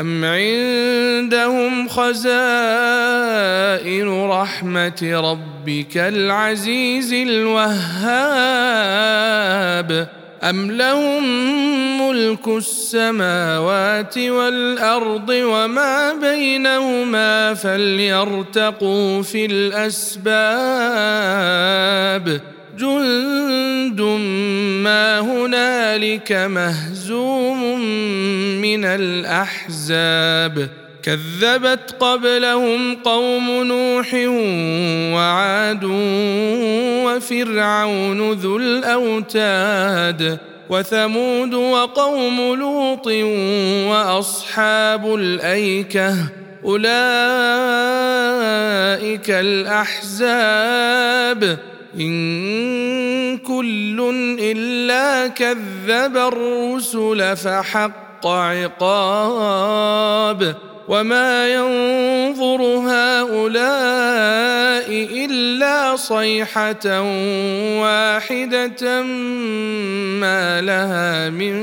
أم عندهم خزائن رحمة ربك العزيز الوهاب أم لهم ملك السماوات والأرض وما بينهما فليرتقوا في الأسباب جند ما هنالك مهزوم من الاحزاب كذبت قبلهم قوم نوح وعاد وفرعون ذو الاوتاد وثمود وقوم لوط واصحاب الايكه اولئك الاحزاب إن كل إلا كذب الرسل فحق عقاب وما ينظر هؤلاء إلا صيحة واحدة ما لها من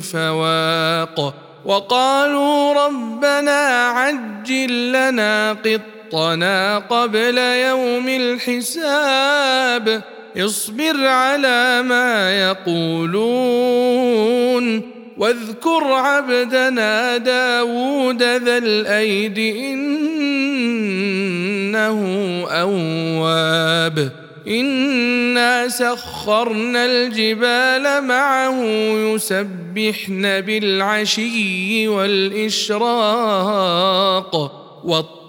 فواق وقالوا ربنا عجل لنا قط حقنا قبل يوم الحساب اصبر على ما يقولون. واذكر عبدنا داود ذا الأيد إنه أواب. إنا سخرنا الجبال معه يسبحن بالعشي والإشراق.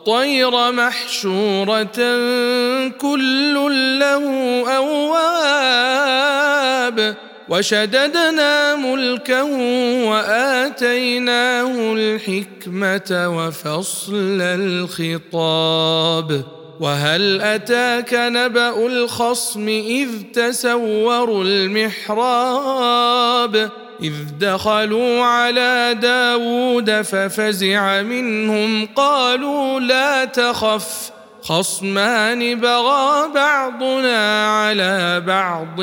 والطير محشورة كل له أواب. وشددنا ملكه وآتيناه الحكمة وفصل الخطاب. وهل أتاك نبأ الخصم إذ تسوروا المحراب ۖ؟ إذ دخلوا على داود ففزع منهم قالوا لا تخف خصمان بغى بعضنا على بعض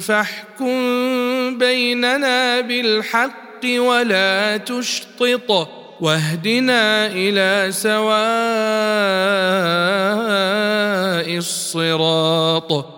فاحكم بيننا بالحق ولا تشطط واهدنا إلى سواء الصراط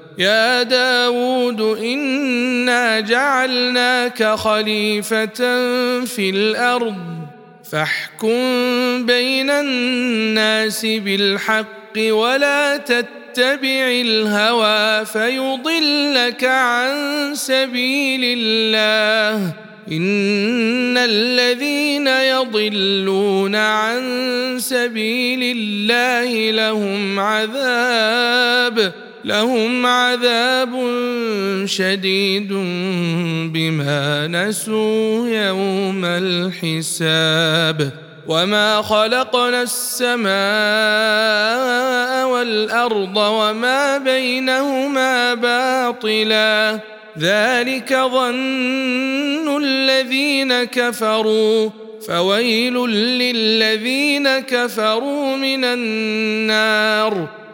يا داود إنا جعلناك خليفة في الأرض. فاحكم بين الناس بالحق ولا تتبع الهوى فيضلك عن سبيل الله. إن الذين يضلون عن سبيل الله لهم عذاب. لهم عذاب شديد بما نسوا يوم الحساب. وما خلقنا السماء والأرض وما بينهما باطلا. ذلك ظن الذين كفروا. فويل للذين كفروا من النار.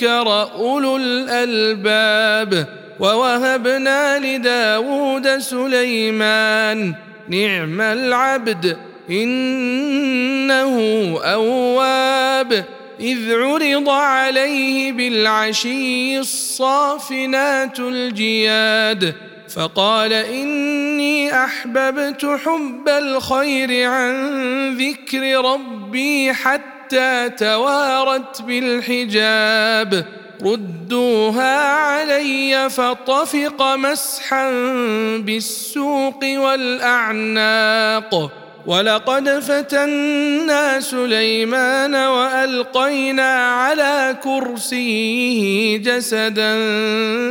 ذكر أولو الألباب ووهبنا لداود سليمان نعم العبد إنه أواب إذ عرض عليه بالعشي الصافنات الجياد فقال إني أحببت حب الخير عن ذكر ربي حتى حتى توارت بالحجاب ردوها علي فطفق مسحا بالسوق والأعناق. ولقد فتنا سليمان وألقينا على كرسيه جسدا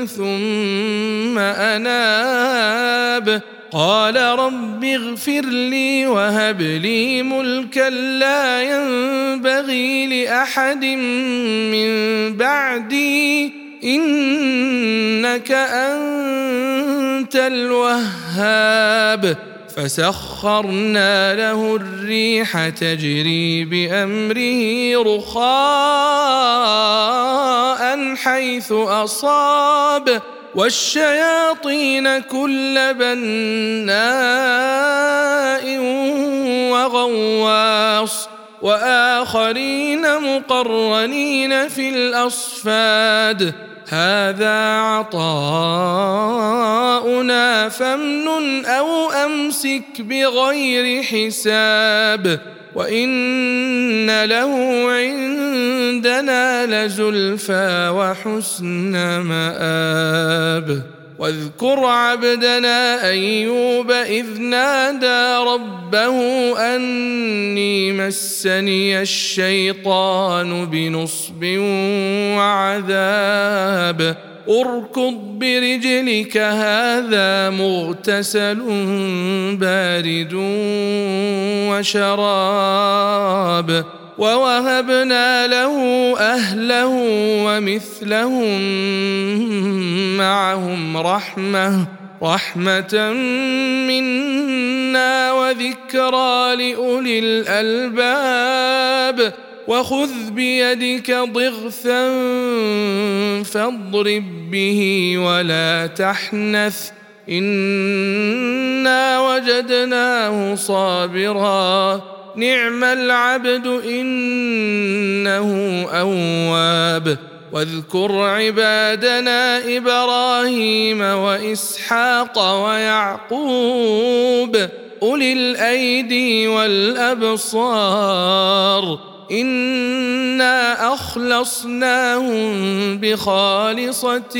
ثم أناب. قال رب اغفر لي وهب لي ملكا لا ينبغي لأحد من بعدي إنك أنت الوهاب. فسخرنا له الريح تجري بأمره رخاء حيث أصاب. والشياطين كل بناء وغواص وآخرين مقرنين في الأصفاد. هذا عطاؤنا فامنن أو أمسك بغير حساب. وان له عندنا لزلفى وحسن مآب واذكر عبدنا ايوب اذ نادى ربه اني مسني الشيطان بنصب وعذاب اركض برجلك هذا مغتسل بارد وشراب. ووهبنا له أهله ومثلهم معهم رحمة رحمة منا وذكرى لأولي الألباب. وخذ بيدك ضغثا فاضرب به ولا تحنث. إنا وجدناه صابرا. نعم العبد إنه أواب. واذكر عبادنا إبراهيم وإسحاق ويعقوب. أولي الأيدي والأبصار. انا اخلصناهم بخالصه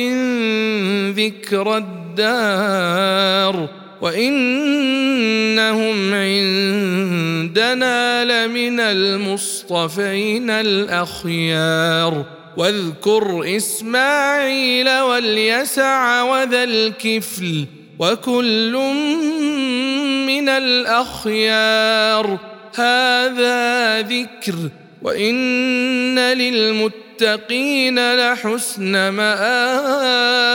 ذكر الدار وانهم عندنا لمن المصطفين الاخيار واذكر اسماعيل واليسع وذا الكفل وكل من الاخيار هذا ذكر وإن للمتقين لحسن مآب.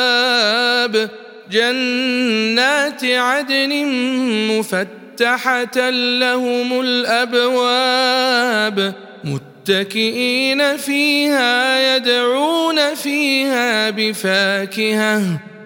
جنات عدن مفتحة لهم الأبواب. متكئين فيها يدعون فيها بفاكهة.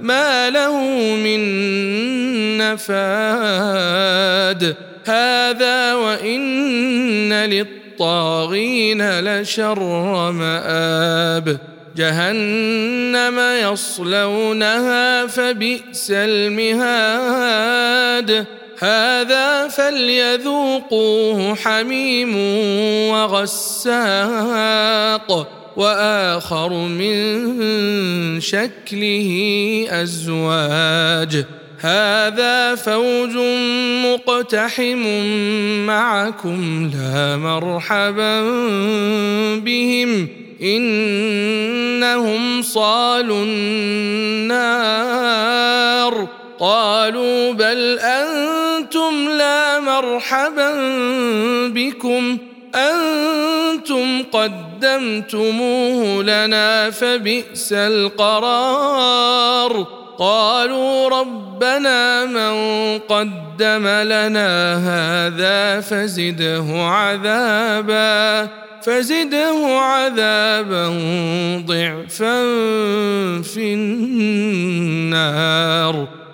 ما له من نفاد. هذا وإن للطاغين لشر مآب. جهنم يصلونها فبئس المهاد. هذا فليذوقوه حميم وغساق. وآخر من شكله أزواج. هذا فوج مقتحم معكم لا مرحبا بهم. إنهم صالوا النار. قالوا بل أنتم لا مرحبا بكم. أنتم قدمتموه لنا فبئس القرار. قالوا ربنا من قدم لنا هذا فزده عذابا فزده عذابا ضعفا في النار.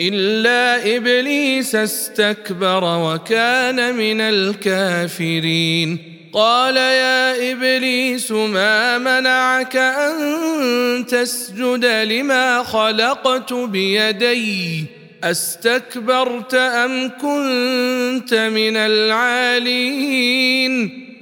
إلا إبليس استكبر وكان من الكافرين. قال يا إبليس ما منعك أن تسجد لما خلقت بيدي؟ أستكبرت أم كنت من العالين؟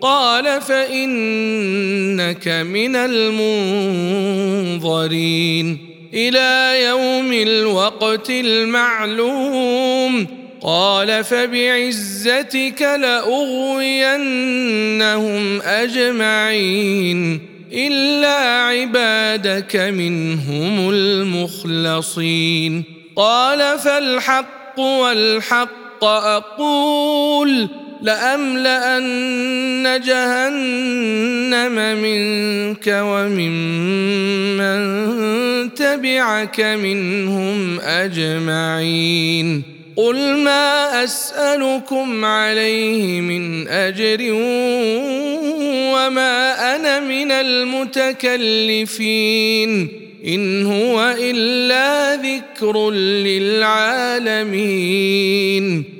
قال فإنك من المنظرين إلى يوم الوقت المعلوم قال فبعزتك لأغوينهم أجمعين إلا عبادك منهم المخلصين قال فالحق والحق أقول لأملأن جهنم منك وممن تبعك منهم أجمعين. قل ما أسألكم عليه من أجر وما أنا من المتكلفين. إن هو إلا ذكر للعالمين.